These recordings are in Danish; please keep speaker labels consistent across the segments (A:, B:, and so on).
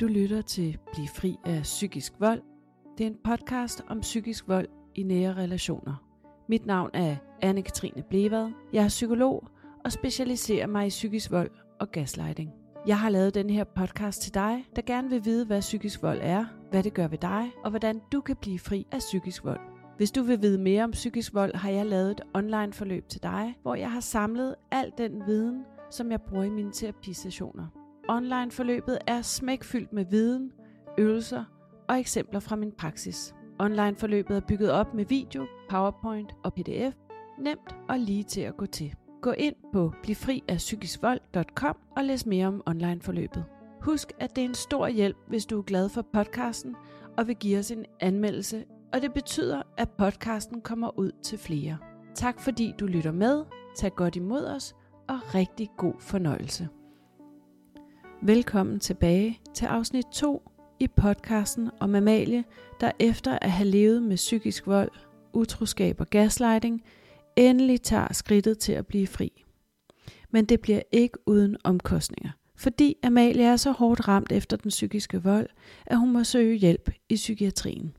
A: Du lytter til Bliv fri af psykisk vold. Det er en podcast om psykisk vold i nære relationer. Mit navn er Anne-Katrine Blevad. Jeg er psykolog og specialiserer mig i psykisk vold og gaslighting. Jeg har lavet den her podcast til dig, der gerne vil vide, hvad psykisk vold er, hvad det gør ved dig, og hvordan du kan blive fri af psykisk vold. Hvis du vil vide mere om psykisk vold, har jeg lavet et online forløb til dig, hvor jeg har samlet al den viden, som jeg bruger i mine terapisessioner. Online forløbet er smækfyldt med viden, øvelser og eksempler fra min praksis. Online forløbet er bygget op med video, PowerPoint og PDF. Nemt og lige til at gå til. Gå ind på blivfriafpsykiskvold.com og læs mere om online forløbet. Husk, at det er en stor hjælp, hvis du er glad for podcasten og vil give os en anmeldelse, og det betyder, at podcasten kommer ud til flere. Tak fordi du lytter med, tag godt imod os og rigtig god fornøjelse. Velkommen tilbage til afsnit 2 i podcasten om Amalie, der efter at have levet med psykisk vold, utroskab og gaslighting, endelig tager skridtet til at blive fri. Men det bliver ikke uden omkostninger, fordi Amalie er så hårdt ramt efter den psykiske vold, at hun må søge hjælp i psykiatrien.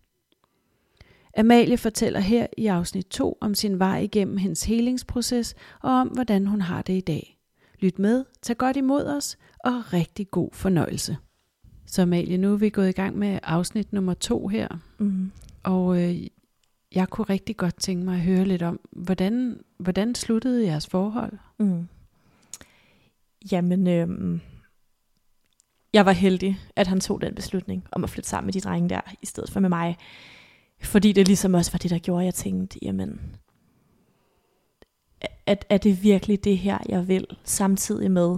A: Amalie fortæller her i afsnit 2 om sin vej igennem hendes helingsproces og om, hvordan hun har det i dag. Lyt med, tag godt imod os og rigtig god fornøjelse. Så Amalie, nu er vi gået i gang med afsnit nummer to her.
B: Mm.
A: Og øh, jeg kunne rigtig godt tænke mig at høre lidt om, hvordan, hvordan sluttede jeres forhold?
B: Mm. Jamen, øhm, jeg var heldig, at han tog den beslutning om at flytte sammen med de drenge der, i stedet for med mig. Fordi det ligesom også var det, der gjorde, at jeg tænkte, jamen, at, er det virkelig det her, jeg vil, samtidig med,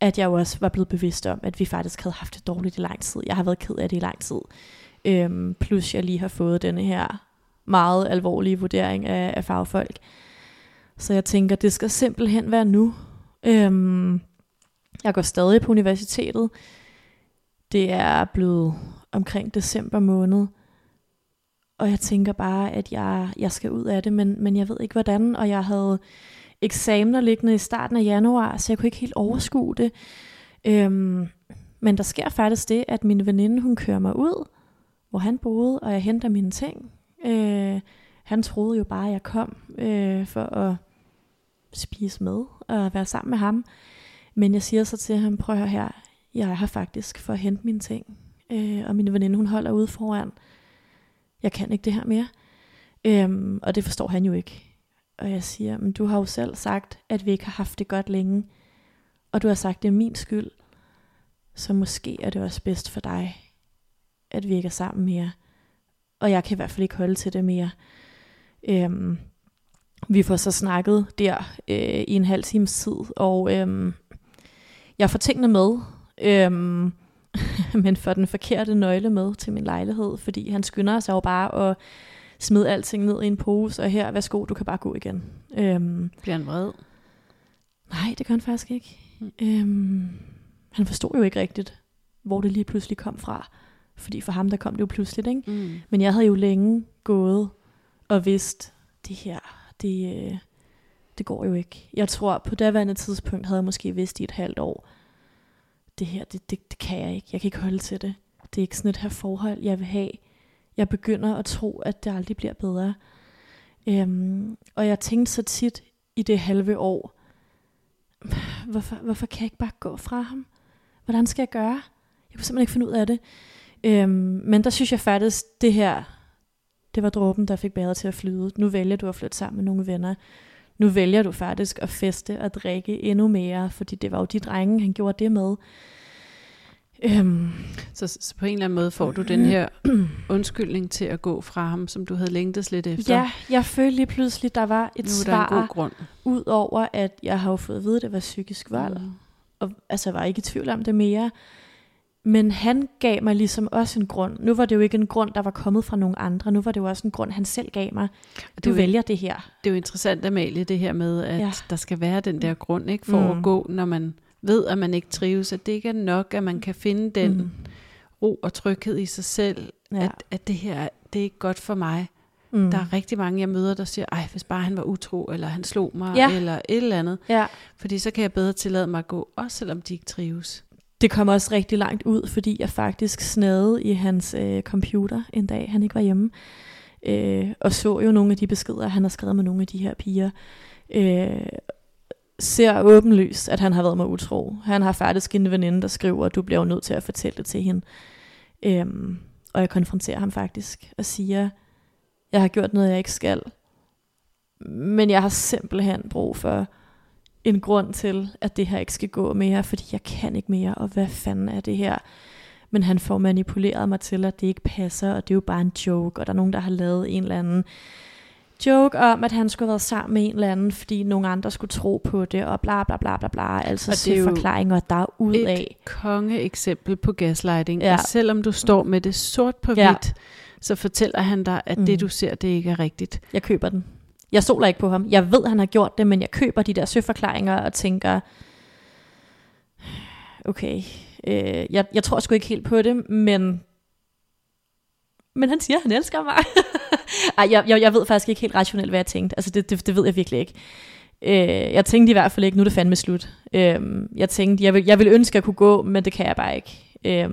B: at jeg jo også var blevet bevidst om, at vi faktisk havde haft det dårligt i lang tid. Jeg har været ked af det i lang tid. Øhm, plus jeg lige har fået denne her meget alvorlige vurdering af, af fagfolk. Så jeg tænker, det skal simpelthen være nu. Øhm, jeg går stadig på universitetet. Det er blevet omkring december måned. Og jeg tænker bare, at jeg, jeg skal ud af det, men, men jeg ved ikke hvordan. Og jeg havde eksamener liggende i starten af januar, så jeg kunne ikke helt overskue det. Øhm, men der sker faktisk det, at min veninde, hun kører mig ud, hvor han boede, og jeg henter mine ting. Øh, han troede jo bare, at jeg kom øh, for at spise med og være sammen med ham. Men jeg siger så til ham, prøv at her, jeg er her faktisk for at hente mine ting. Øh, og min veninde, hun holder ude foran. Jeg kan ikke det her mere. Øhm, og det forstår han jo ikke. Og jeg siger, men du har jo selv sagt, at vi ikke har haft det godt længe. Og du har sagt, det er min skyld. Så måske er det også bedst for dig, at vi ikke er sammen mere. Og jeg kan i hvert fald ikke holde til det mere. Øhm, vi får så snakket der øh, i en halv times tid, og øhm, jeg får tingene med, øhm, men får den forkerte nøgle med til min lejlighed, fordi han skynder sig jo bare at smide alting ned i en pose, og her, værsgo, du kan bare gå igen. Øhm,
A: Bliver han vred?
B: nej, det gør han faktisk ikke. Mm. Øhm, han forstod jo ikke rigtigt, hvor det lige pludselig kom fra. Fordi for ham, der kom det jo pludseligt, ikke?
A: Mm.
B: Men jeg havde jo længe gået og vidst, det her, det, øh, det går jo ikke. Jeg tror, på daværende tidspunkt havde jeg måske vidst i et halvt år, det her, det, det, det kan jeg ikke. Jeg kan ikke holde til det. Det er ikke sådan et her forhold, jeg vil have. Jeg begynder at tro, at det aldrig bliver bedre. Øhm, og jeg tænkte så tit i det halve år, hvorfor, hvorfor kan jeg ikke bare gå fra ham? Hvordan skal jeg gøre? Jeg kunne simpelthen ikke finde ud af det. Øhm, men der synes jeg faktisk, det her, det var dråben, der fik bæret til at flyde. Nu vælger du at flytte sammen med nogle venner. Nu vælger du faktisk at feste og drikke endnu mere, fordi det var jo de drenge, han gjorde det med. Øhm,
A: Så, så på en eller anden måde får du den her undskyldning til at gå fra ham, som du havde længtes lidt efter.
B: ja, jeg følte lige pludselig, der var et
A: nu er der en god
B: svar,
A: grund.
B: ud over at jeg har jo fået at vide, at det var psykisk vold.
A: Mm.
B: og altså jeg var ikke i tvivl om det mere. Men han gav mig ligesom også en grund. Nu var det jo ikke en grund, der var kommet fra nogen andre. Nu var det jo også en grund, han selv gav mig.
A: Det
B: Du
A: er jo-
B: vælger det her.
A: Det er jo interessant, Amalie, det her med, at ja. Der skal være den der grund ikke for. Mm. at gå, når man ved, at man ikke trives. At det ikke er nok, at man kan finde den mm. Ro og tryghed i sig selv. Ja. At, at det her, det er ikke godt for mig. Mm. Der er rigtig mange, jeg møder, der siger, ej, hvis bare han var utro, eller han slog mig,
B: Ja.
A: eller et eller andet.
B: Ja,
A: Fordi så kan jeg bedre tillade mig at gå, også selvom de ikke trives.
B: det kom også rigtig langt ud, fordi jeg faktisk snagede i hans øh, computer en dag, han ikke var hjemme. Øh, og så jo nogle af de beskeder, han har skrevet med nogle af de her piger. Øh, ser åbenlyst, at han har været med utro. Han har faktisk en veninde, der skriver, at du bliver jo nødt til at fortælle det til hende. Øhm, og jeg konfronterer ham faktisk og siger, jeg har gjort noget, jeg ikke skal. Men jeg har simpelthen brug for en grund til, at det her ikke skal gå mere, fordi jeg kan ikke mere, og hvad fanden er det her? Men han får manipuleret mig til, at det ikke passer, og det er jo bare en joke, og der er nogen, der har lavet en eller anden joke om, at han skulle have været sammen med en eller anden, fordi nogle andre skulle tro på det, og bla bla bla bla bla, altså
A: Og det er
B: se forklaringer der er ud
A: Et
B: af.
A: konge eksempel på gaslighting.
B: Ja.
A: Selvom du står med det sort på
B: Ja.
A: hvidt, så fortæller han dig, at
B: Mm.
A: det du ser, det ikke er rigtigt.
B: Jeg køber den. Jeg stoler ikke på ham. Jeg ved, han har gjort det, men jeg køber de der søforklaringer og tænker, okay, øh, jeg, jeg tror sgu ikke helt på det, men, men han siger, at han elsker mig. Ej, jeg, jeg, jeg ved faktisk ikke helt rationelt, hvad jeg tænkte. Altså, det, det, det ved jeg virkelig ikke. Øh, jeg tænkte i hvert fald ikke, nu er det fandme slut. Øh, jeg tænkte, jeg vil, jeg vil ønske, at jeg kunne gå, men det kan jeg bare ikke. Øh,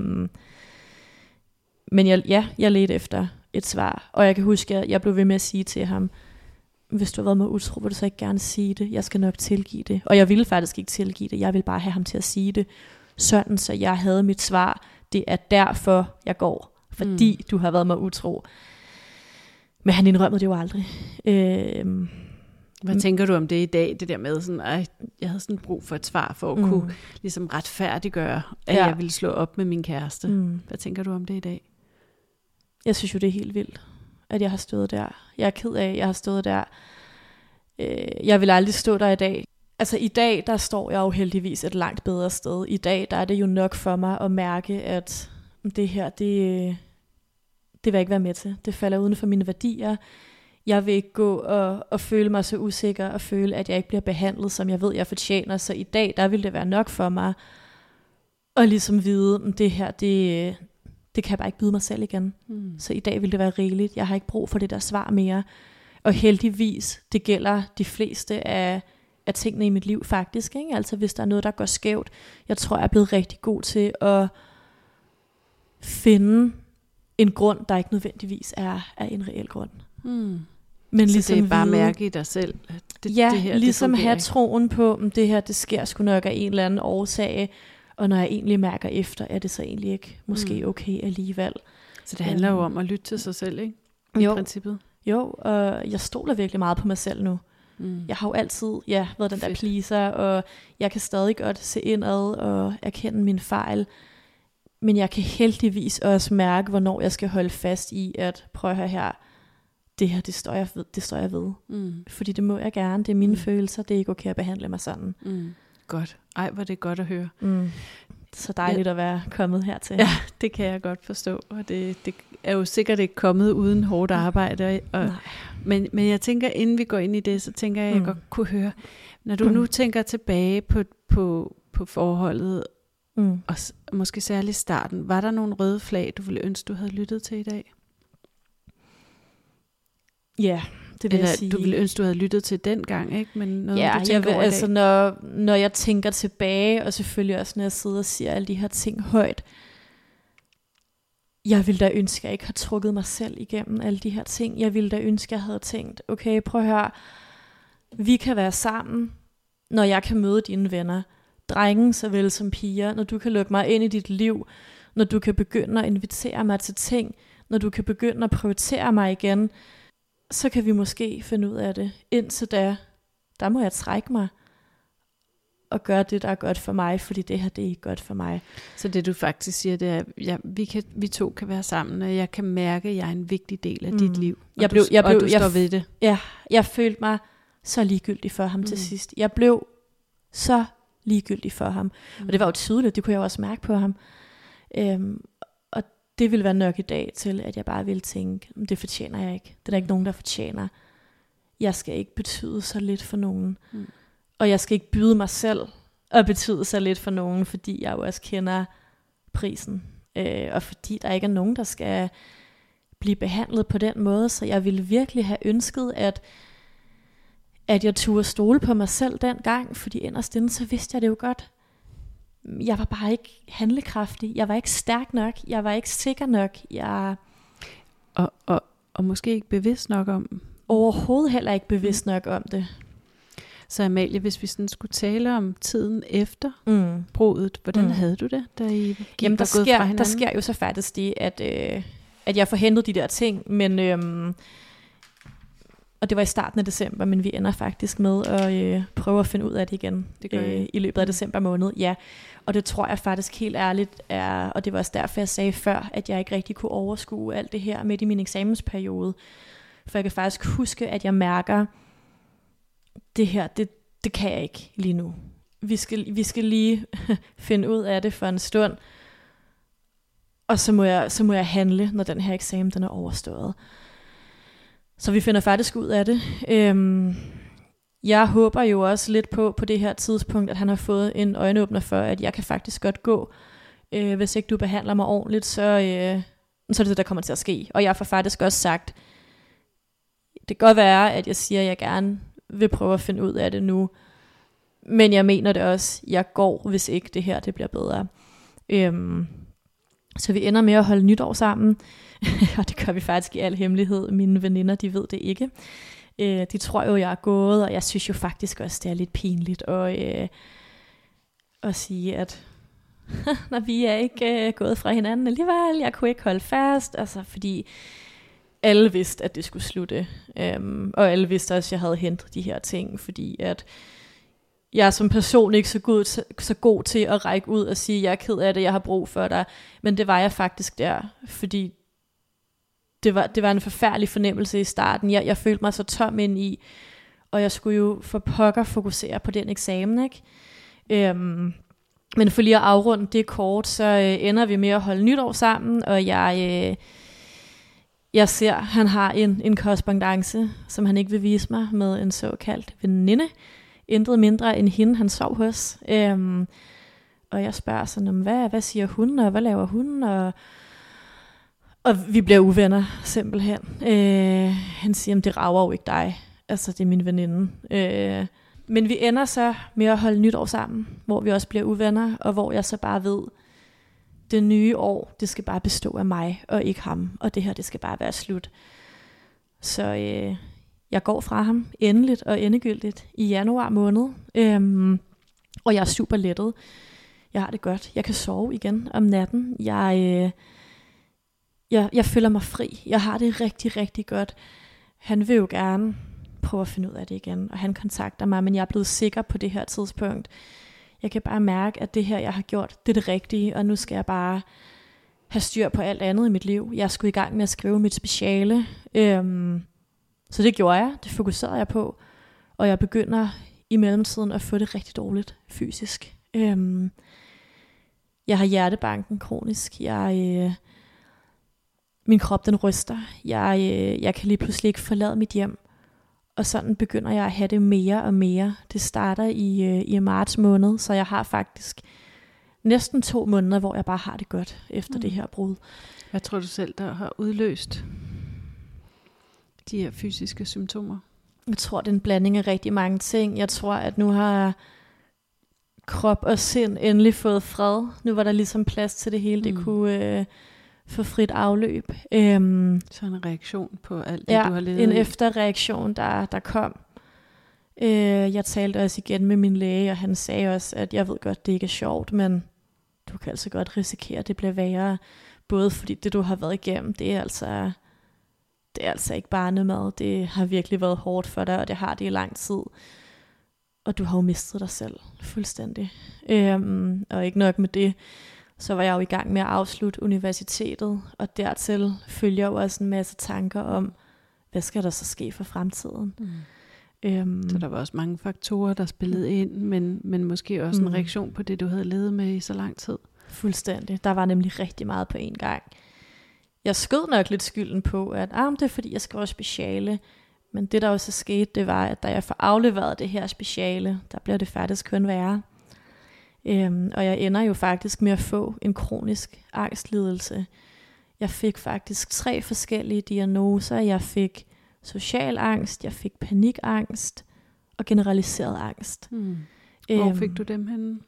B: men jeg, ja, jeg ledte efter et svar, og jeg kan huske, at jeg blev ved med at sige til ham, hvis du har været med utro, vil du så ikke gerne sige det? Jeg skal nok tilgive det. Og jeg ville faktisk ikke tilgive det. Jeg ville bare have ham til at sige det. Sådan, så jeg havde mit svar. Det er derfor, jeg går. Fordi mm. du har været med utro. Men han indrømmede det jo aldrig. Øhm,
A: Hvad tænker du om det i dag, det der med, sådan, ej, jeg havde sådan brug for et svar for at mm. kunne ligesom retfærdiggøre, at
B: Ja.
A: jeg ville slå op med min kæreste. Mm. Hvad tænker du om det i dag?
B: Jeg synes jo, det er helt vildt, at jeg har stået der. Jeg er ked af, at jeg har stået der. Øh, jeg vil aldrig stå der i dag. Altså i dag, der står jeg jo heldigvis et langt bedre sted. I dag, der er det jo nok for mig at mærke, at det her, det, det vil jeg ikke være med til. Det falder uden for mine værdier. Jeg vil ikke gå og, og føle mig så usikker og føle, at jeg ikke bliver behandlet, som jeg ved, jeg fortjener. Så i dag, der vil det være nok for mig at ligesom vide, at det her, det, det kan jeg bare ikke byde mig selv igen.
A: Mm.
B: Så i dag vil det være rigeligt. Jeg har ikke brug for det der svar mere. Og heldigvis, det gælder de fleste af, af tingene i mit liv faktisk. Ikke? Altså hvis der er noget, der går skævt. Jeg tror, jeg er blevet rigtig god til at finde en grund, der ikke nødvendigvis er, er en reel grund.
A: Mm.
B: Men
A: Så
B: ligesom
A: det er bare
B: vide-
A: mærke i dig selv, det,
B: ja,
A: det her,
B: ligesom
A: det
B: have
A: ikke.
B: troen på, at det her, det sker sgu nok af en eller anden årsag, og når jeg egentlig mærker efter, er det så egentlig ikke måske
A: Mm.
B: okay alligevel.
A: Så det handler jo
B: Øhm.
A: om at lytte til sig selv, ikke? I
B: Jo.
A: princippet.
B: Jo, og jeg stoler virkelig meget på mig selv nu.
A: Mm.
B: Jeg har jo altid ja, været den der
A: Fedt.
B: pleaser, og jeg kan stadig godt se indad og erkende mine fejl. Men jeg kan heldigvis også mærke, hvornår jeg skal holde fast i, at prøv at høre her, det her, det står jeg ved. Det står jeg ved.
A: Mm.
B: Fordi det må jeg gerne, det er mine
A: Mm.
B: mm. følelser, det er ikke okay at behandle mig sådan.
A: Mm. Godt. Ej, hvor er det godt at høre.
B: Mm. Så dejligt at være kommet hertil.
A: Ja, det kan jeg godt forstå. Og det, det er jo sikkert ikke kommet uden hårdt arbejde. Og,
B: Nej.
A: men, men jeg tænker, inden vi går ind i det, så tænker jeg, at jeg
B: Mm.
A: godt kunne høre, når du nu tænker tilbage på, på, på forholdet,
B: Mm.
A: og s- måske særligt starten, var der nogle røde flag, du ville ønske, du havde lyttet til i dag?
B: Ja, det vil
A: Eller
B: jeg sige.
A: du ville ønske, du havde lyttet til dengang, ikke? Men noget,
B: ja,
A: du
B: jeg vil,
A: over
B: altså når, når jeg tænker tilbage, og selvfølgelig også når jeg sidder og siger alle de her ting højt, jeg ville da ønske, at jeg ikke har trukket mig selv igennem alle de her ting. Jeg ville da ønske, at jeg havde tænkt, okay, prøv at høre, vi kan være sammen, når jeg kan møde dine venner. Drenge såvel som piger, når du kan lukke mig ind i dit liv, når du kan begynde at invitere mig til ting, når du kan begynde at prioritere mig igen, så kan vi måske finde ud af det. Indtil da, der må jeg trække mig og gøre det, der er godt for mig, fordi det her, det er ikke godt for mig.
A: Så det du faktisk siger, det er, ja, vi, kan, vi to kan være sammen, og jeg kan mærke, at jeg er en vigtig del af mm. dit liv. Og
B: Jeg
A: du,
B: blev- jeg
A: og
B: blev-
A: du
B: jeg
A: står ved det.
B: Ja, jeg følte mig så ligegyldig for ham mm. til sidst. Jeg blev så ligegyldig for ham. Mm. Og det var jo tydeligt, det kunne jeg jo også mærke på ham. Øhm, og det ville være nok i dag til, at jeg bare ville tænke, "Men det fortjener jeg ikke. Det er der ikke nogen, der fortjener. Jeg skal ikke betyde så lidt for nogen.
A: Mm.
B: Og jeg skal ikke byde mig selv at betyde så lidt for nogen, fordi jeg jo også kender prisen. Øh, og fordi der ikke er nogen, der skal blive behandlet på den måde. Så jeg ville virkelig have ønsket, at at jeg turde stole på mig selv dengang, fordi inderst inde, så vidste jeg det jo godt. jeg var bare ikke handlekraftig. Jeg var ikke stærk nok. Jeg var ikke sikker nok. Jeg
A: Og, og, og måske ikke bevidst nok om.
B: overhovedet heller ikke bevidst nok om det.
A: Så Amalie, hvis vi sådan skulle tale om tiden efter
B: Mm.
A: brudet, hvordan
B: Mm.
A: havde du det, da I gik
B: Jamen, der
A: fra
B: sker,
A: hinanden?
B: der sker jo så faktisk det, at, øh, at jeg får hentet de der ting, men... Øhm, og det var i starten af december, men vi ender faktisk med at øh, prøve at finde ud af det igen
A: Det gør I.
B: øh, i løbet af december måned. Ja, og det tror jeg faktisk helt ærligt er, og det var også derfor, jeg sagde før, at jeg ikke rigtig kunne overskue alt det her midt i min eksamensperiode. For jeg kan faktisk huske, at jeg mærker, det her, det, det kan jeg ikke lige nu. Vi skal, vi skal lige finde ud af det for en stund, og så må, jeg, så må jeg handle, når den her eksamen den er overstået. Så vi finder faktisk ud af det. Øhm, jeg håber jo også lidt på, på det her tidspunkt, at han har fået en øjenåbner for, at jeg kan faktisk godt gå. Øh, hvis ikke du behandler mig ordentligt, så, øh, så er det det, der kommer til at ske. Og jeg får faktisk også sagt, det kan godt være, at jeg siger, at jeg gerne vil prøve at finde ud af det nu. Men jeg mener det også, jeg går, hvis ikke det her det bliver bedre. Øhm, så vi ender med at holde nytår sammen, og det gør vi faktisk i al hemmelighed. Mine veninder, de ved det ikke. Øh, de tror jo, jeg er gået, og jeg synes jo faktisk også, det er lidt pinligt at, øh, at sige, at når vi er ikke øh, gået fra hinanden alligevel, jeg kunne ikke holde fast, altså fordi alle vidste, at det skulle slutte, øhm, og alle vidste også, at jeg havde hentet de her ting, fordi at jeg er som person ikke så god, så, så god til at række ud og sige, jeg er ked af det, jeg har brug for dig, men det var jeg faktisk der, fordi det var, det var en forfærdelig fornemmelse i starten. Jeg, jeg følte mig så tom ind i, og jeg skulle jo for pokker fokusere på den eksamen, ikke? Øhm, men for lige at afrunde det kort, så øh, ender vi med at holde nytår sammen, og jeg, øh, jeg ser, han har en, en korrespondence, som han ikke vil vise mig, med en såkaldt veninde. Intet mindre end hende, han sov hos. Øhm, og jeg spørger sådan, hvad, hvad siger hun, og hvad laver hun, og, og vi bliver uvenner, simpelthen. Øh, han siger, at det rager jo ikke dig. Altså, det er min veninde. Øh, men vi ender så med at holde nytår sammen, hvor vi også bliver uvenner, og hvor jeg så bare ved, det nye år, det skal bare bestå af mig, og ikke ham, og det her, det skal bare være slut. Så øh, jeg går fra ham endeligt og endegyldigt i januar måned, øhm, og jeg er super lettet. Jeg har det godt. Jeg kan sove igen om natten. Jeg, øh, jeg, jeg føler mig fri. Jeg har det rigtig, rigtig godt. Han vil jo gerne prøve at finde ud af det igen, og han kontakter mig, men jeg er blevet sikker på det her tidspunkt. Jeg kan bare mærke, at det her, jeg har gjort, det er det rigtige, og nu skal jeg bare have styr på alt andet i mit liv. Jeg skulle i gang med at skrive mit speciale, øhm, så det gjorde jeg. Det fokuserede jeg på, og jeg begynder i mellemtiden at få det rigtig dårligt fysisk. Øhm, jeg har hjertebanken kronisk. Jeg, øh, min krop den ryster. Jeg, øh, jeg kan lige pludselig ikke forlade mit hjem. Og sådan begynder jeg at have det mere og mere. Det starter i, øh, i marts måned, så jeg har faktisk næsten to måneder, hvor jeg bare har det godt efter mm. det her brud.
A: Hvad tror du selv, der har udløst de her fysiske symptomer?
B: Jeg tror, det er en blanding af rigtig mange ting. Jeg tror, at nu har krop og sind endelig fået fred. Nu var der ligesom plads til det hele. Det
A: Mm.
B: kunne øh, få frit afløb. Øhm,
A: Så en reaktion på alt det,
B: ja,
A: du har levet
B: en
A: i.
B: efterreaktion, der, der kom. Øh, jeg talte også igen med min læge, og han sagde også, at jeg ved godt, det ikke er sjovt, men du kan altså godt risikere, at det bliver værre. Både fordi det, du har været igennem, det er altså, det er altså ikke barnemad. Det har virkelig været hårdt for dig, og det har det i lang tid. Og du har jo mistet dig selv fuldstændig. Øhm, og ikke nok med det, så var jeg jo i gang med at afslutte universitetet, og dertil følger jo også en masse tanker om, hvad skal der så ske for fremtiden?
A: Mm.
B: Øhm,
A: Så der var også mange faktorer, der spillede ind, men, men måske også
B: Mm.
A: en reaktion på det, du havde levet med i så lang tid.
B: Fuldstændig. Der var nemlig rigtig meget på en gang. Jeg skød nok lidt skylden på, at ah, det er fordi, jeg skriver speciale. Men det, der også skete, det var, at da jeg får afleveret det her speciale, der bliver det faktisk kun værre. Øhm, og jeg ender jo faktisk med at få en kronisk angstlidelse. Jeg fik faktisk tre forskellige diagnoser. Jeg fik social angst, jeg fik panikangst og generaliseret angst.
A: Mm. Hvor
B: Øhm,
A: fik du dem henne?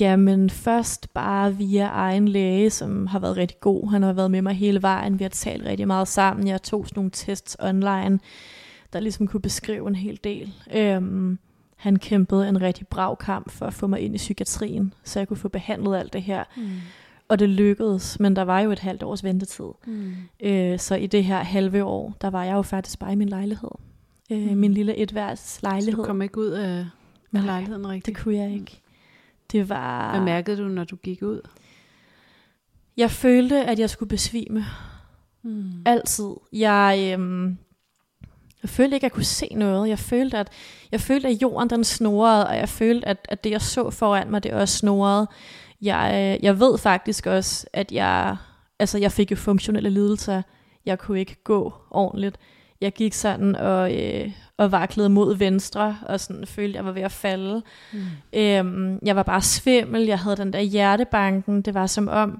B: Jamen først bare via egen læge, som har været rigtig god. Han har været med mig hele vejen. Vi har talt rigtig meget sammen. Jeg tog sådan nogle tests online, der ligesom kunne beskrive en hel del. Øhm, han kæmpede en rigtig brav kamp for at få mig ind i psykiatrien, så jeg kunne få behandlet alt det her. Mm. Og det lykkedes, men der var jo et halvt års ventetid. Mm. Øh, så i det her halve år, der var jeg jo faktisk bare i min lejlighed. Øh, mm. Min lille etværds lejlighed. Så
A: du kom ikke ud af Nej, lejligheden rigtigt?
B: det kunne jeg ikke. Det var...
A: Hvad mærkede du, når du gik ud?
B: Jeg følte, at jeg skulle besvime. Mm. Altid. Jeg, øhm, jeg følte ikke, at jeg kunne se noget. Jeg følte, at, jeg følte, at jorden den snorede, og jeg følte, at, at det, jeg så foran mig, det også snorede. Jeg, jeg ved faktisk også, at jeg, altså, jeg fik jo funktionelle lidelser. Jeg kunne ikke gå ordentligt. Jeg gik sådan og, øh, og vaklede mod venstre, og sådan følte, at jeg var ved at falde. Mm. Øhm, jeg var bare svimmel, jeg havde den der hjertebanken, det var som om,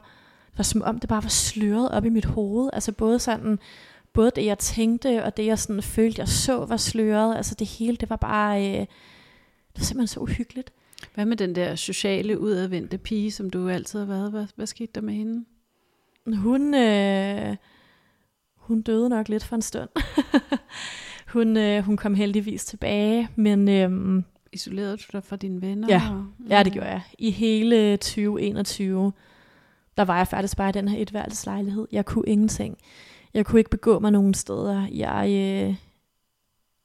B: det var som om det bare var sløret op i mit hoved. Altså både sådan, både det jeg tænkte, og det jeg sådan følte, jeg så var sløret. Altså det hele, det var bare, øh, det var simpelthen så uhyggeligt.
A: Hvad med den der sociale, udadvendte pige, som du altid har været? Hvad, hvad skete der med hende?
B: Hun, øh, hun døde nok lidt for en stund. hun, øh, hun kom heldigvis tilbage, men... Øh,
A: Isolerede du dig fra dine venner?
B: Ja, og, ja, det gjorde jeg. I hele 2021, der var jeg faktisk bare i den her etværelseslejlighed. Jeg kunne ingenting. Jeg kunne ikke begå mig nogen steder. Jeg, øh,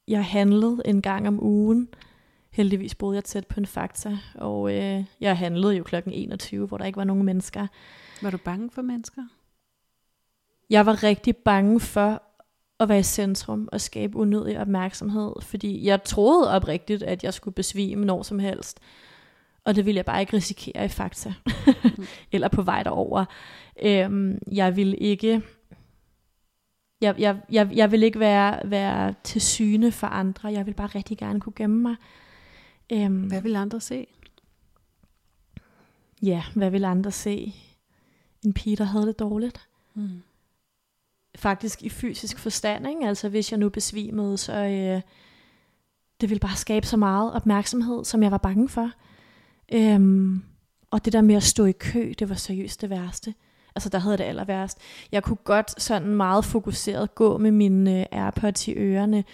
B: jeg handlede en gang om ugen. Heldigvis boede jeg tæt på en fakta, og øh, jeg handlede jo klokken 21, hvor der ikke var nogen mennesker.
A: Var du bange for mennesker?
B: Jeg var rigtig bange for at være i centrum og skabe unødig opmærksomhed, fordi jeg troede oprigtigt, at jeg skulle besvime når som helst. Og det ville jeg bare ikke risikere i Fakta, mm. eller på vej derover. Øhm, jeg ville ikke... Jeg, jeg, jeg, jeg vil ikke være, være til syne for andre. Jeg vil bare rigtig gerne kunne gemme mig.
A: Øhm, hvad vil andre se?
B: Ja, hvad vil andre se? En pige, der havde det dårligt. Mm faktisk i fysisk forstand. Ikke? Altså hvis jeg nu besvimede, så øh, det ville bare skabe så meget opmærksomhed, som jeg var bange for. Øhm, og det der med at stå i kø, det var seriøst det værste. Altså der havde det aller værst. Jeg kunne godt sådan meget fokuseret gå med mine øh, AirPods i ørerne,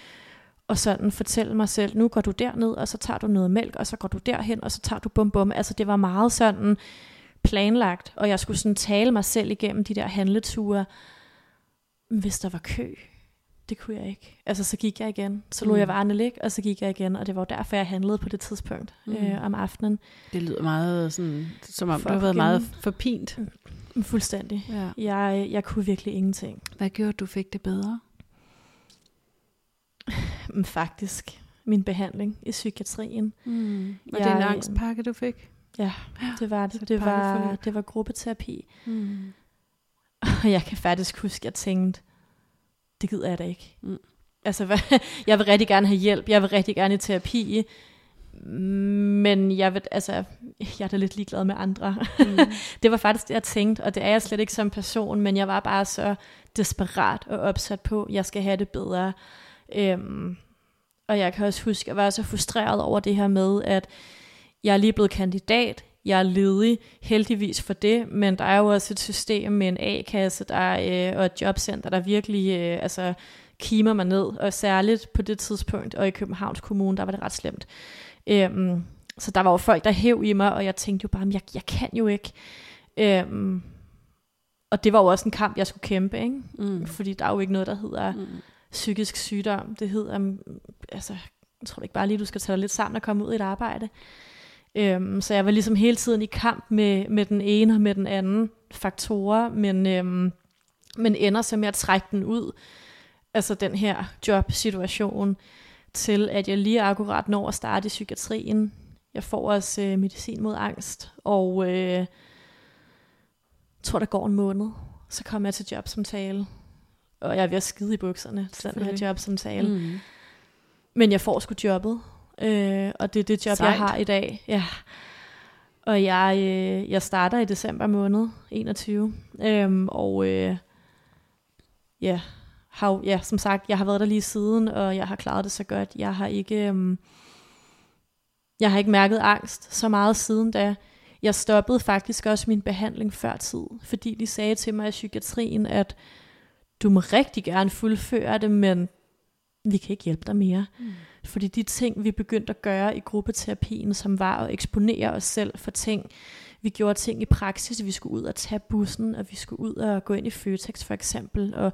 B: og sådan fortælle mig selv, nu går du derned, og så tager du noget mælk, og så går du derhen, og så tager du bum bum. Altså det var meget sådan planlagt, og jeg skulle sådan tale mig selv igennem de der handleture, hvis der var kø, det kunne jeg ikke. Altså, så gik jeg igen. Så lå mm. jeg varerne ligge, og så gik jeg igen. Og det var derfor, jeg handlede på det tidspunkt mm. øh, om aftenen.
A: Det lyder meget sådan, som om for du har været meget forpint.
B: Mm, fuldstændig. Ja. Jeg, jeg kunne virkelig ingenting.
A: Hvad gjorde du fik det bedre?
B: Faktisk min behandling i psykiatrien.
A: Mm. Var jeg, det en angstpakke, du fik?
B: Ja, det var det. Det var, det var gruppeterapi. Mm. Og jeg kan faktisk huske, at jeg tænkte, det gider jeg da ikke. Mm. Altså, hvad, jeg vil rigtig gerne have hjælp, jeg vil rigtig gerne i terapi, men jeg, vil, altså, jeg er da lidt ligeglad med andre. Mm. det var faktisk det, jeg tænkte, og det er jeg slet ikke som person, men jeg var bare så desperat og opsat på, at jeg skal have det bedre. Øhm, og jeg kan også huske, at jeg var så frustreret over det her med, at jeg er lige blevet kandidat, jeg er ledig, heldigvis for det, men der er jo også et system med en A-kasse der er, øh, og et jobcenter, der virkelig øh, altså, kimer mig ned, og særligt på det tidspunkt, og i Københavns Kommune, der var det ret slemt. Øhm, så der var jo folk, der hæv i mig, og jeg tænkte jo bare, jeg, jeg kan jo ikke. Øhm, og det var jo også en kamp, jeg skulle kæmpe, ikke? Mm. fordi der er jo ikke noget, der hedder mm. psykisk sygdom. Det hedder, mm, altså, jeg tror ikke bare lige, du skal tage dig lidt sammen og komme ud i et arbejde. Øhm, så jeg var ligesom hele tiden i kamp med, med den ene og med den anden faktorer, men, øhm, men ender så med at trække den ud, altså den her jobsituation, til at jeg lige akkurat når at starte i psykiatrien. Jeg får også øh, medicin mod angst, og øh, tror, der går en måned, så kommer jeg til jobsamtale, og jeg er ved at skide i bukserne til den her jobsamtale. Mm. Men jeg får sgu jobbet, Øh, og det er det job, Sejt. jeg har i dag. Ja. Og jeg, øh, jeg starter i december måned 21. Øhm, og øh, ja, har, ja, som sagt, jeg har været der lige siden, og jeg har klaret det så godt. Jeg har ikke, øhm, jeg har ikke mærket angst så meget siden da. Jeg stoppede faktisk også min behandling før tid, fordi de sagde til mig i psykiatrien, at du må rigtig gerne fuldføre det, men vi kan ikke hjælpe dig mere. Mm. Fordi de ting, vi begyndte at gøre i gruppeterapien, som var at eksponere os selv for ting, vi gjorde ting i praksis, vi skulle ud og tage bussen, og vi skulle ud og gå ind i Føtex for eksempel, og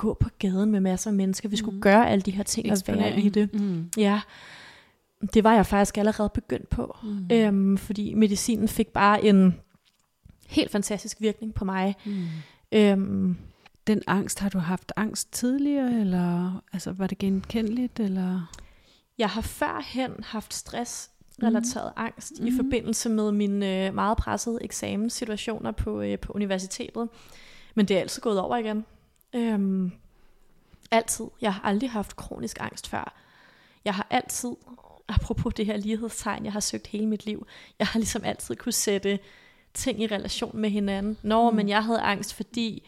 B: gå på gaden med masser af mennesker. Vi skulle mm. gøre alle de her ting og være i det. Mm. Ja, det var jeg faktisk allerede begyndt på, mm. øhm, fordi medicinen fik bare en helt fantastisk virkning på mig. Mm. Øhm,
A: den angst, har du haft angst tidligere, eller altså, var det genkendeligt? Eller?
B: Jeg har førhen haft stress relateret mm. angst mm. i forbindelse med mine øh, meget pressede eksamenssituationer på, øh, på universitetet. Men det er altid gået over igen. Øhm, altid. Jeg har aldrig haft kronisk angst før. Jeg har altid, apropos det her lighedstegn, jeg har søgt hele mit liv, jeg har ligesom altid kunne sætte ting i relation med hinanden. Når mm. men jeg havde angst, fordi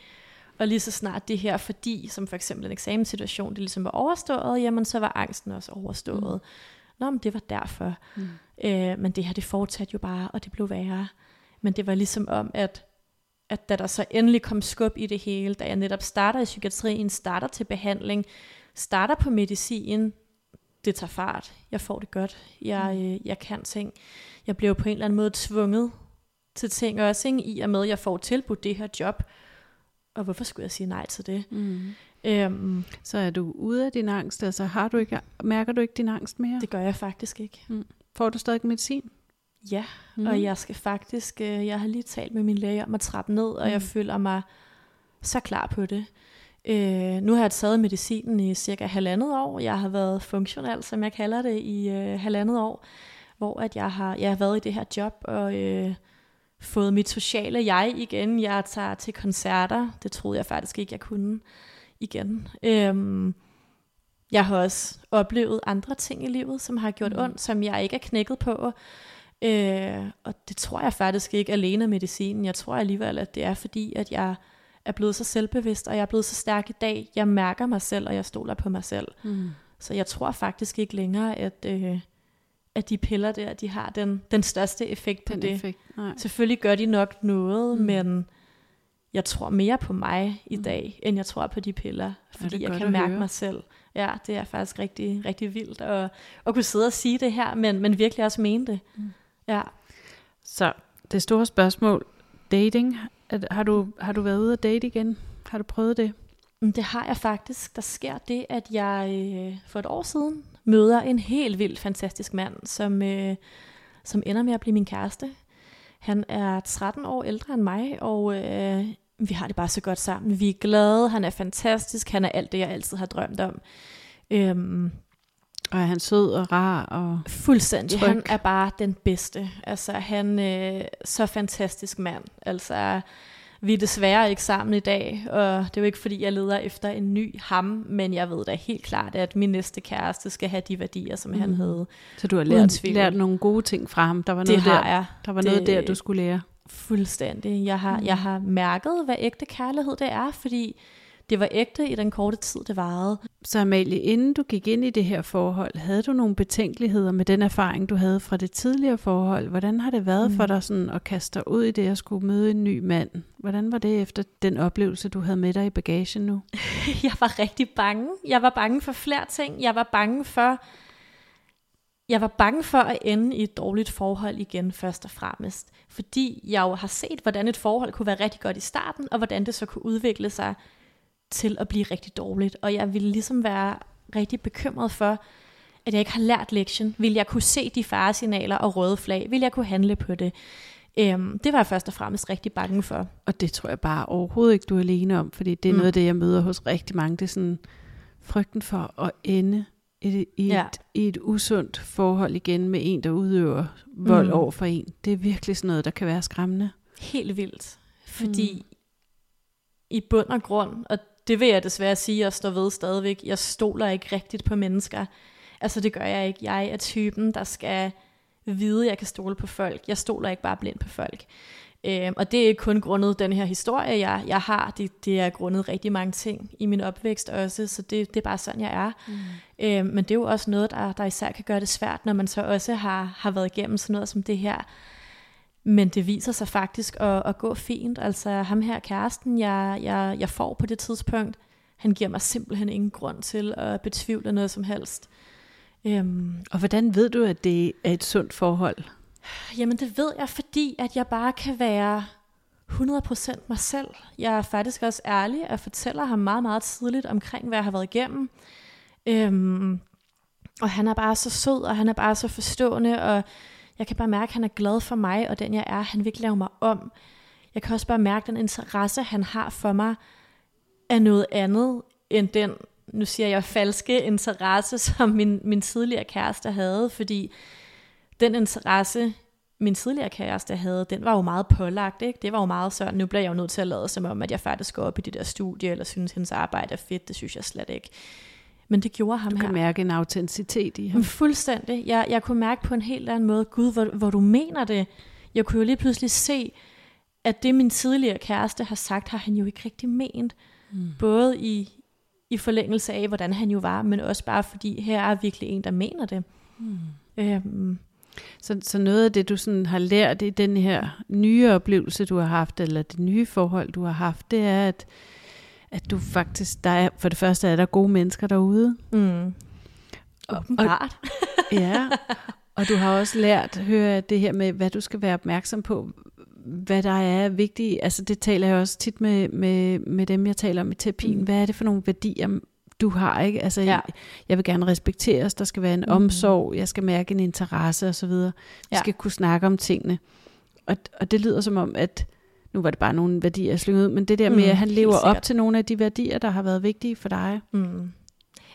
B: og lige så snart det her, fordi som for eksempel en eksamenssituation, det ligesom var overstået, jamen så var angsten også overstået. Mm. Nå, men det var derfor. Mm. Øh, men det her, det fortsatte jo bare, og det blev værre. Men det var ligesom om, at, at da der så endelig kom skub i det hele, da jeg netop starter i psykiatrien, starter til behandling, starter på medicin, det tager fart. Jeg får det godt. Jeg, mm. øh, jeg kan ting. Jeg blev på en eller anden måde tvunget til ting også, ikke? i og med, at jeg får tilbudt det her job, og hvorfor skulle jeg sige nej til det? Mm.
A: Øhm, så er du ude af din angst, altså har du ikke, mærker du ikke din angst mere?
B: Det gør jeg faktisk ikke. Mm.
A: Får du stadig medicin?
B: Ja, mm. og jeg skal faktisk, øh, jeg har lige talt med min læge om at trappe ned, og mm. jeg føler mig så klar på det. Øh, nu har jeg taget medicinen i cirka halvandet år. Jeg har været funktionel, som jeg kalder det, i øh, halvandet år, hvor at jeg har, jeg har været i det her job, og øh, fået mit sociale jeg igen. Jeg tager til koncerter. Det troede jeg faktisk ikke, jeg kunne igen. Øhm, jeg har også oplevet andre ting i livet, som har gjort mm. ondt, som jeg ikke er knækket på. Øh, og det tror jeg faktisk ikke alene medicinen. Jeg tror alligevel, at det er fordi, at jeg er blevet så selvbevidst, og jeg er blevet så stærk i dag. Jeg mærker mig selv, og jeg stoler på mig selv. Mm. Så jeg tror faktisk ikke længere, at... Øh, at de piller der, de har den, den største effekt på den det. Effekt, nej. Selvfølgelig gør de nok noget, mm. men jeg tror mere på mig i mm. dag, end jeg tror på de piller, fordi ja, jeg kan mærke høre. mig selv. Ja, det er faktisk rigtig, rigtig vildt at, at kunne sidde og sige det her, men, men virkelig også mene det. Mm. Ja.
A: Så det store spørgsmål, dating, har du, har du været ude at date igen? Har du prøvet det?
B: Mm, det har jeg faktisk. Der sker det, at jeg øh, for et år siden møder en helt vildt fantastisk mand, som, øh, som ender med at blive min kæreste. Han er 13 år ældre end mig, og øh, vi har det bare så godt sammen. Vi er glade, han er fantastisk, han er alt det, jeg altid har drømt om. Øhm,
A: og er han sød og rar og
B: Fuldstændig. Tryg. Han er bare den bedste. Altså, han er øh, så fantastisk mand. Altså, vi er desværre ikke sammen i dag, og det er jo ikke fordi, jeg leder efter en ny ham, men jeg ved da helt klart, at min næste kæreste skal have de værdier, som mm. han havde.
A: Så du har lært, lært nogle gode ting fra ham? Der var noget, det har der, jeg. Der var det, noget der, du skulle lære?
B: Fuldstændig. Jeg har, mm. jeg har mærket, hvad ægte kærlighed det er, fordi det var ægte i den korte tid, det varede.
A: Så Amalie, inden du gik ind i det her forhold, havde du nogle betænkeligheder med den erfaring, du havde fra det tidligere forhold? Hvordan har det været mm. for dig sådan at kaste dig ud i det at skulle møde en ny mand? Hvordan var det efter den oplevelse, du havde med dig i bagagen nu?
B: jeg var rigtig bange. Jeg var bange for flere ting. Jeg var bange for, jeg var bange for at ende i et dårligt forhold igen, først og fremmest. Fordi jeg jo har set, hvordan et forhold kunne være rigtig godt i starten, og hvordan det så kunne udvikle sig til at blive rigtig dårligt. Og jeg ville ligesom være rigtig bekymret for, at jeg ikke har lært lektion. Vil jeg kunne se de faresignaler og røde flag? Vil jeg kunne handle på det? Øhm, det var jeg først og fremmest rigtig bange for.
A: Og det tror jeg bare overhovedet ikke, du er alene om, fordi det er mm. noget af det, jeg møder hos rigtig mange. Det er sådan frygten for at ende i, i, ja. et, i et usundt forhold igen med en, der udøver vold mm. over for en. Det er virkelig sådan noget, der kan være skræmmende.
B: Helt vildt. Fordi mm. i bund og grund, og det vil jeg desværre sige, jeg står ved stadigvæk. Jeg stoler ikke rigtigt på mennesker. Altså det gør jeg ikke. Jeg er typen, der skal vide, at jeg kan stole på folk. Jeg stoler ikke bare blind på folk. Øhm, og det er kun grundet den her historie, jeg, jeg har. Det, det er grundet rigtig mange ting i min opvækst også, så det, det er bare sådan, jeg er. Mm. Øhm, men det er jo også noget, der, der især kan gøre det svært, når man så også har, har været igennem sådan noget som det her. Men det viser sig faktisk at, at gå fint. Altså ham her kæresten, jeg, jeg, jeg får på det tidspunkt, han giver mig simpelthen ingen grund til at betvivle noget som helst.
A: Øhm, og hvordan ved du, at det er et sundt forhold?
B: Jamen det ved jeg, fordi at jeg bare kan være 100% mig selv. Jeg er faktisk også ærlig og fortæller ham meget, meget tidligt omkring, hvad jeg har været igennem. Øhm, og han er bare så sød, og han er bare så forstående, og jeg kan bare mærke, at han er glad for mig, og den jeg er, han vil ikke lave mig om. Jeg kan også bare mærke, at den interesse, han har for mig, er noget andet end den, nu siger jeg, falske interesse, som min, min tidligere kæreste havde, fordi den interesse, min tidligere kæreste havde, den var jo meget pålagt. Ikke? Det var jo meget sådan, nu bliver jeg jo nødt til at lade som om, at jeg faktisk går op i det der studie, eller synes, at hendes arbejde er fedt. Det synes jeg slet ikke. Men det gjorde ham
A: her. Du kan mærke en autenticitet i ham.
B: Fuldstændig. Jeg, jeg kunne mærke på en helt anden måde, Gud, hvor, hvor du mener det. Jeg kunne jo lige pludselig se, at det min tidligere kæreste har sagt, har han jo ikke rigtig ment. Mm. Både i, i forlængelse af, hvordan han jo var, men også bare fordi, her er virkelig en, der mener det. Mm. Øhm,
A: så, så noget af det, du sådan har lært i den her nye oplevelse, du har haft, eller det nye forhold, du har haft, det er, at, at du faktisk, der er, for det første er der gode mennesker derude.
B: Mm.
A: Åbenbart. Og, ja, og du har også lært at høre det her med, hvad du skal være opmærksom på, hvad der er vigtigt. Altså det taler jeg også tit med, med, med dem, jeg taler om i terapien. Mm. Hvad er det for nogle værdier, du har, ikke? Altså, ja. jeg, jeg vil gerne respekteres, der skal være en mm. omsorg, jeg skal mærke en interesse osv. Vi ja. skal kunne snakke om tingene. Og, og det lyder som om, at nu var det bare nogle værdier, jeg slyngede ud, men det der mm, med, at han lever op til nogle af de værdier, der har været vigtige for dig.
B: Mm.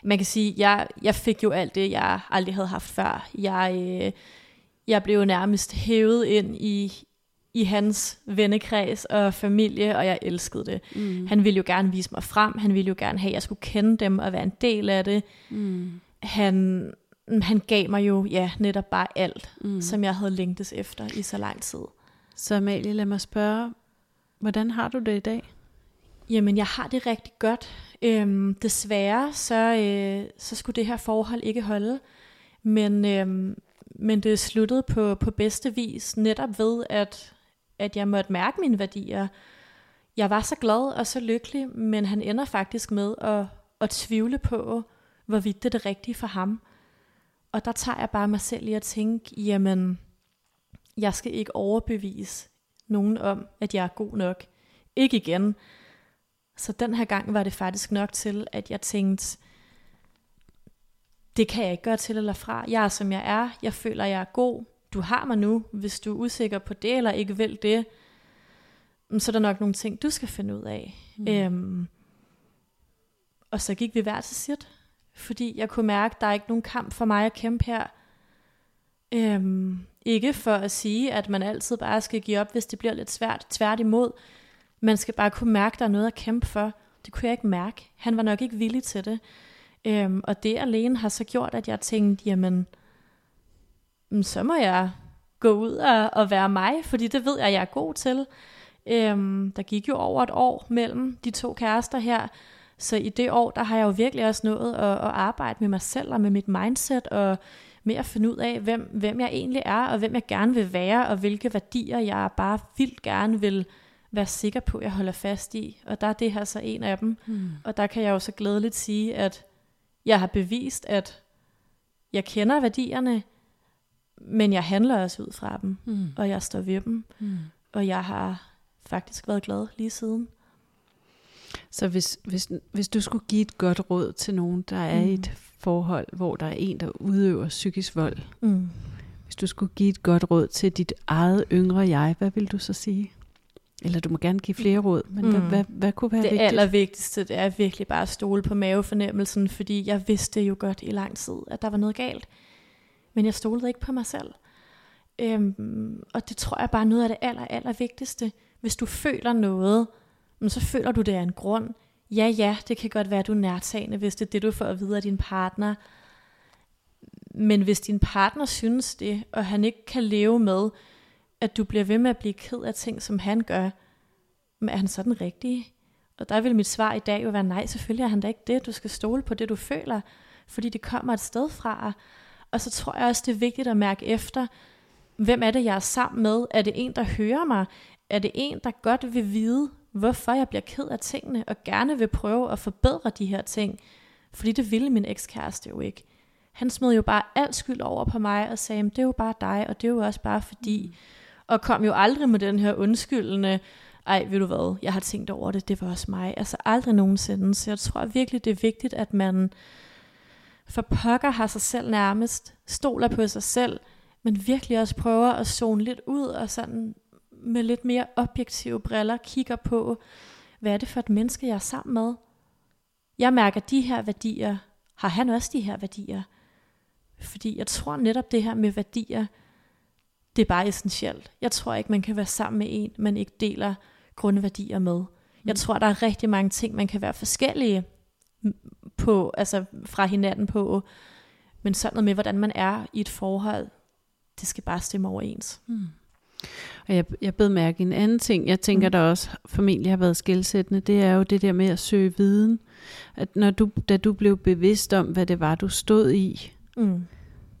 B: Man kan sige, jeg, jeg fik jo alt det, jeg aldrig havde haft før. Jeg, øh, jeg blev nærmest hævet ind i, i hans vennekreds og familie, og jeg elskede det. Mm. Han ville jo gerne vise mig frem, han ville jo gerne have, at jeg skulle kende dem og være en del af det. Mm. Han, han gav mig jo ja, netop bare alt, mm. som jeg havde længtes efter i så lang tid.
A: Så Amalie, lad mig spørge, hvordan har du det i dag?
B: Jamen, jeg har det rigtig godt. Øhm, desværre, så, øh, så skulle det her forhold ikke holde. Men, øhm, men det sluttede på, på bedste vis, netop ved, at at jeg måtte mærke mine værdier. Jeg var så glad og så lykkelig, men han ender faktisk med at, at tvivle på, hvorvidt det er det rigtige for ham. Og der tager jeg bare mig selv i at tænke, jamen, jeg skal ikke overbevise nogen om, at jeg er god nok. Ikke igen. Så den her gang var det faktisk nok til, at jeg tænkte, det kan jeg ikke gøre til eller fra. Jeg er som jeg er. Jeg føler, jeg er god du har mig nu, hvis du er usikker på det, eller ikke vil det, mm, så er der nok nogle ting, du skal finde ud af. Mm. Øhm, og så gik vi hver til sit, fordi jeg kunne mærke, at der er ikke nogen kamp for mig at kæmpe her. Øhm, ikke for at sige, at man altid bare skal give op, hvis det bliver lidt svært. Tværtimod, man skal bare kunne mærke, at der er noget at kæmpe for. Det kunne jeg ikke mærke. Han var nok ikke villig til det. Øhm, og det alene har så gjort, at jeg tænkte, jamen, mm, så må jeg gå ud og, og være mig, fordi det ved jeg, jeg er god til. Øhm, der gik jo over et år mellem de to kærester her, så i det år, der har jeg jo virkelig også nået at, at arbejde med mig selv og med mit mindset, og med at finde ud af, hvem, hvem jeg egentlig er, og hvem jeg gerne vil være, og hvilke værdier jeg bare vildt gerne vil være sikker på, at jeg holder fast i. Og der er det her så en af dem. Mm. Og der kan jeg jo så glædeligt sige, at jeg har bevist, at jeg kender værdierne, men jeg handler også ud fra dem, mm. og jeg står ved dem, mm. og jeg har faktisk været glad lige siden.
A: Så hvis, hvis, hvis du skulle give et godt råd til nogen, der er mm. i et forhold, hvor der er en, der udøver psykisk vold, mm. hvis du skulle give et godt råd til dit eget yngre jeg, hvad vil du så sige? Eller du må gerne give flere råd, men mm. hvad, hvad, hvad kunne være
B: det
A: vigtigt?
B: Det allervigtigste, det er virkelig bare at stole på mavefornemmelsen, fordi jeg vidste jo godt i lang tid, at der var noget galt men jeg stolede ikke på mig selv. Øhm, og det tror jeg bare er noget af det aller, aller vigtigste. Hvis du føler noget, men så føler du det af en grund. Ja, ja, det kan godt være, at du er nærtagende, hvis det er det, du får at vide af din partner. Men hvis din partner synes det, og han ikke kan leve med, at du bliver ved med at blive ked af ting, som han gør, men er han så den rigtige? Og der vil mit svar i dag jo være nej, selvfølgelig er han da ikke det. Du skal stole på det, du føler, fordi det kommer et sted fra. Og så tror jeg også, det er vigtigt at mærke efter, hvem er det, jeg er sammen med? Er det en, der hører mig? Er det en, der godt vil vide, hvorfor jeg bliver ked af tingene, og gerne vil prøve at forbedre de her ting? Fordi det ville min ekskæreste jo ikke. Han smed jo bare alt skyld over på mig og sagde, det er jo bare dig, og det er jo også bare fordi. Mm. Og kom jo aldrig med den her undskyldende, ej, ved du hvad, jeg har tænkt over det, det var også mig. Altså aldrig nogensinde. Så jeg tror virkelig, det er vigtigt, at man for pokker har sig selv nærmest, stoler på sig selv, men virkelig også prøver at zone lidt ud og sådan med lidt mere objektive briller kigger på, hvad er det for et menneske, jeg er sammen med? Jeg mærker de her værdier. Har han også de her værdier? Fordi jeg tror netop det her med værdier, det er bare essentielt. Jeg tror ikke, man kan være sammen med en, man ikke deler grundværdier med. Jeg mm. tror, der er rigtig mange ting, man kan være forskellige på, altså fra hinanden på, men sådan noget med, hvordan man er i et forhold, det skal bare stemme overens. Mm.
A: Og jeg, jeg bed mærke en anden ting, jeg tænker, mm. der også formentlig har været skældsættende, det er jo det der med at søge viden. At når du, da du blev bevidst om, hvad det var, du stod i, mm.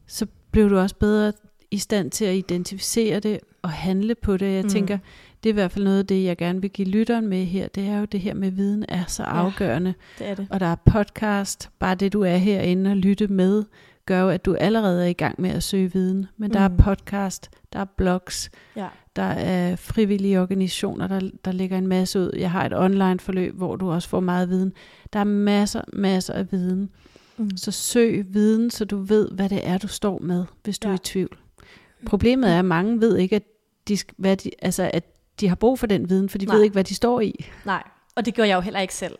A: så blev du også bedre i stand til at identificere det og handle på det. Jeg mm. tænker, det er i hvert fald noget af det, jeg gerne vil give lytteren med her. Det er jo det her med viden er så afgørende.
B: Ja, det er det.
A: Og der er podcast, bare det du er herinde og lytte med, gør jo, at du allerede er i gang med at søge viden. Men mm. der er mm. podcast, der er blogs, ja. der er frivillige organisationer, der, der lægger en masse ud. Jeg har et online forløb, hvor du også får meget viden. Der er masser, masser af viden. Mm. Så søg viden, så du ved, hvad det er, du står med, hvis du ja. er i tvivl. Problemet er, at mange ved ikke, at de, hvad de, altså, at de har brug for den viden, for de Nej. ved ikke, hvad de står i.
B: Nej, og det gør jeg jo heller ikke selv.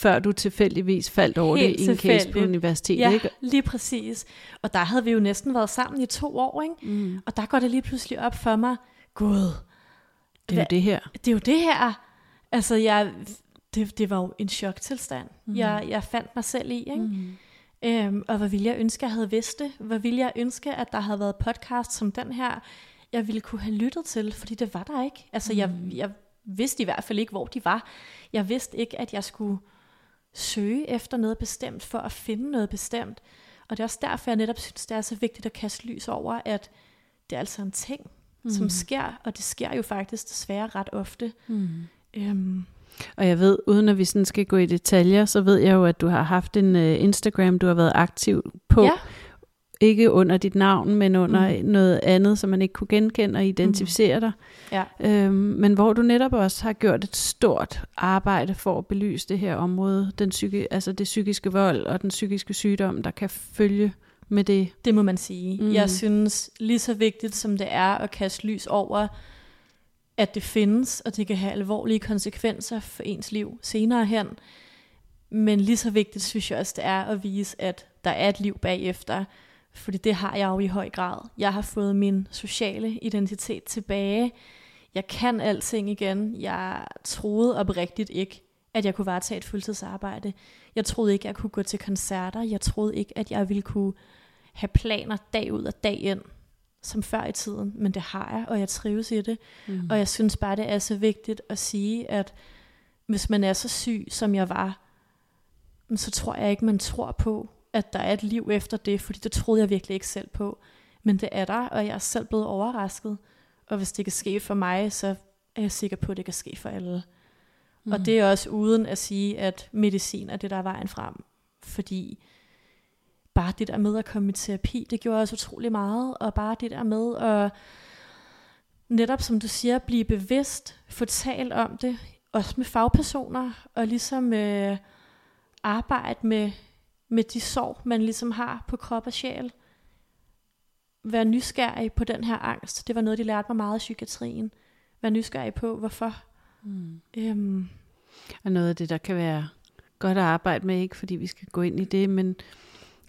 A: Før du tilfældigvis faldt over Helt det i en case på universitetet,
B: ja,
A: ikke?
B: lige præcis. Og der havde vi jo næsten været sammen i to år, ikke? Mm. Og der går det lige pludselig op for mig, gud.
A: Det er jo det her.
B: Det er jo det her. Altså, jeg, det, det var jo en choktilstand, mm. jeg, jeg fandt mig selv i, ikke? Mm. Øhm, og hvad ville jeg ønske, jeg havde vidst det? Hvad ville jeg ønske, at der havde været podcast som den her, jeg ville kunne have lyttet til, fordi det var der ikke. Altså, mm. jeg, jeg vidste i hvert fald ikke, hvor de var. Jeg vidste ikke, at jeg skulle søge efter noget bestemt, for at finde noget bestemt. Og det er også derfor, jeg netop synes, det er så vigtigt at kaste lys over, at det er altså en ting, mm. som sker, og det sker jo faktisk desværre ret ofte. Mm. Øhm,
A: og jeg ved, uden at vi sådan skal gå i detaljer, så ved jeg jo, at du har haft en uh, Instagram, du har været aktiv på. Ja. Ikke under dit navn, men under mm. noget andet, som man ikke kunne genkende og identificere mm. dig. Ja. Øhm, men hvor du netop også har gjort et stort arbejde for at belyse det her område, den psyki- altså det psykiske vold og den psykiske sygdom, der kan følge med det.
B: Det må man sige. Mm. Jeg synes, lige så vigtigt som det er at kaste lys over, at det findes, og det kan have alvorlige konsekvenser for ens liv senere hen. Men lige så vigtigt synes jeg også, det er at vise, at der er et liv bagefter. Fordi det har jeg jo i høj grad. Jeg har fået min sociale identitet tilbage. Jeg kan alting igen. Jeg troede oprigtigt ikke, at jeg kunne varetage et fuldtidsarbejde. Jeg troede ikke, at jeg kunne gå til koncerter. Jeg troede ikke, at jeg ville kunne have planer dag ud og dag ind som før i tiden, men det har jeg, og jeg trives i det. Mm. Og jeg synes bare, det er så vigtigt at sige, at hvis man er så syg, som jeg var, så tror jeg ikke, man tror på, at der er et liv efter det, fordi det troede jeg virkelig ikke selv på. Men det er der, og jeg er selv blevet overrasket. Og hvis det kan ske for mig, så er jeg sikker på, at det kan ske for alle. Mm. Og det er også uden at sige, at medicin er det, der er vejen frem. Fordi bare det der med at komme i terapi, det gjorde også utrolig meget, og bare det der med at netop som du siger, blive bevidst, få talt om det, også med fagpersoner, og ligesom øh, arbejde med, med de sorg, man ligesom har på krop og sjæl. Være nysgerrig på den her angst, det var noget, de lærte mig meget i psykiatrien. Være nysgerrig på, hvorfor. Mm. Øhm.
A: Og noget af det, der kan være godt at arbejde med, ikke fordi vi skal gå ind i det, men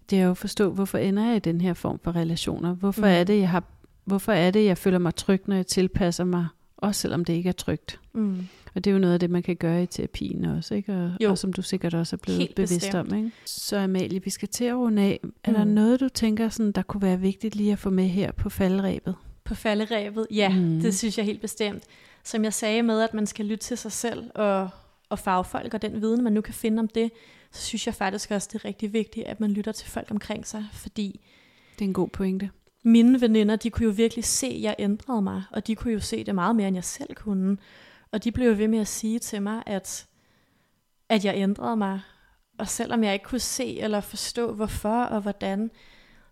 A: det er jo at forstå, hvorfor ender jeg i den her form for relationer? Hvorfor, mm. er det, jeg har, hvorfor er det, jeg føler mig tryg, når jeg tilpasser mig, også selvom det ikke er trygt? Mm. Og det er jo noget af det, man kan gøre i terapien også, ikke? Og, og som du sikkert også er blevet Helt bevidst bestemt. om. Ikke? Så Amalie, vi skal til at runde af. Er mm. der noget, du tænker, sådan, der kunne være vigtigt lige at få med her på falderæbet?
B: På falderæbet? Ja, mm. det synes jeg helt bestemt. Som jeg sagde med, at man skal lytte til sig selv og, og fagfolk og den viden, man nu kan finde om det, så synes jeg faktisk også, det er rigtig vigtigt, at man lytter til folk omkring sig, fordi...
A: Det er en god pointe.
B: mine veninder, de kunne jo virkelig se, at jeg ændrede mig, og de kunne jo se det meget mere, end jeg selv kunne. Og de blev ved med at sige til mig, at, at jeg ændrede mig. Og selvom jeg ikke kunne se eller forstå, hvorfor og hvordan,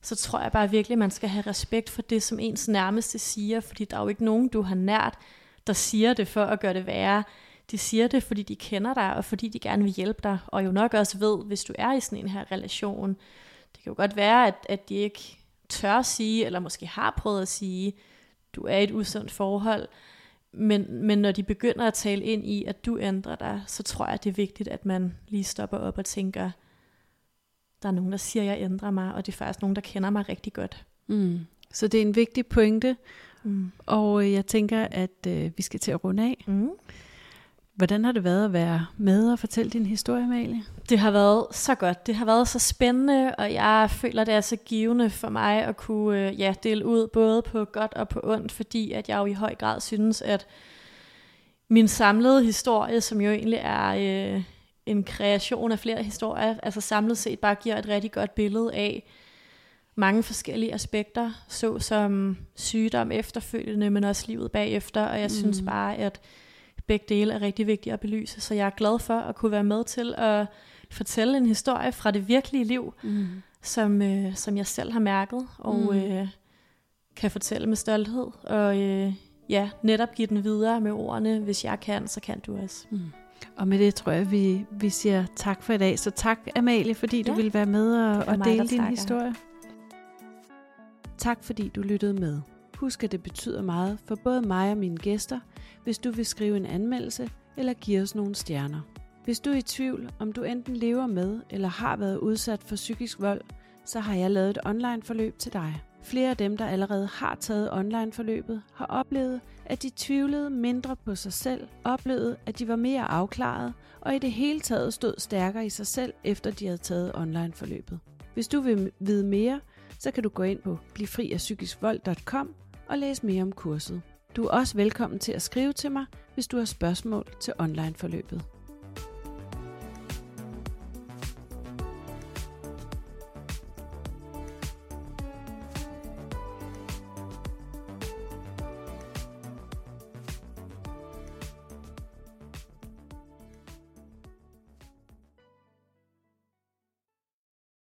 B: så tror jeg bare virkelig, at man skal have respekt for det, som ens nærmeste siger, fordi der er jo ikke nogen, du har nært, der siger det for at gøre det værre. De siger det, fordi de kender dig, og fordi de gerne vil hjælpe dig, og jo nok også ved, hvis du er i sådan en her relation. Det kan jo godt være, at, at de ikke tør sige, eller måske har prøvet at sige, du er i et usundt forhold, men, men når de begynder at tale ind i, at du ændrer dig, så tror jeg, det er vigtigt, at man lige stopper op og tænker, der er nogen, der siger, at jeg ændrer mig, og det er faktisk nogen, der kender mig rigtig godt.
A: Mm. Så det er en vigtig pointe, mm. og øh, jeg tænker, at øh, vi skal til at runde af. Mm. Hvordan har det været at være med og fortælle din historie, Amalie?
B: Det har været så godt. Det har været så spændende, og jeg føler, det er så givende for mig at kunne øh, ja, dele ud både på godt og på ondt, fordi at jeg jo i høj grad synes, at min samlede historie, som jo egentlig er øh, en kreation af flere historier, altså samlet set bare giver et rigtig godt billede af mange forskellige aspekter, såsom sygdom efterfølgende, men også livet bagefter, og jeg mm. synes bare, at begge dele er rigtig vigtige at belyse, så jeg er glad for at kunne være med til at fortælle en historie fra det virkelige liv, mm. som, øh, som jeg selv har mærket, og mm. øh, kan fortælle med stolthed, og øh, ja, netop give den videre med ordene, hvis jeg kan, så kan du også. Mm.
A: Og med det tror jeg, vi, vi siger tak for i dag. Så tak Amalie, fordi du ja. vil være med og, og dele din historie. Tak fordi du lyttede med. Husk, at det betyder meget for både mig og mine gæster, hvis du vil skrive en anmeldelse eller give os nogle stjerner. Hvis du er i tvivl, om du enten lever med eller har været udsat for psykisk vold, så har jeg lavet et online forløb til dig. Flere af dem, der allerede har taget online forløbet, har oplevet, at de tvivlede mindre på sig selv, oplevede, at de var mere afklaret og i det hele taget stod stærkere i sig selv, efter de havde taget online forløbet. Hvis du vil vide mere, så kan du gå ind på blivfriafpsykiskvold.com og læse mere om kurset. Du er også velkommen til at skrive til mig, hvis du har spørgsmål til onlineforløbet.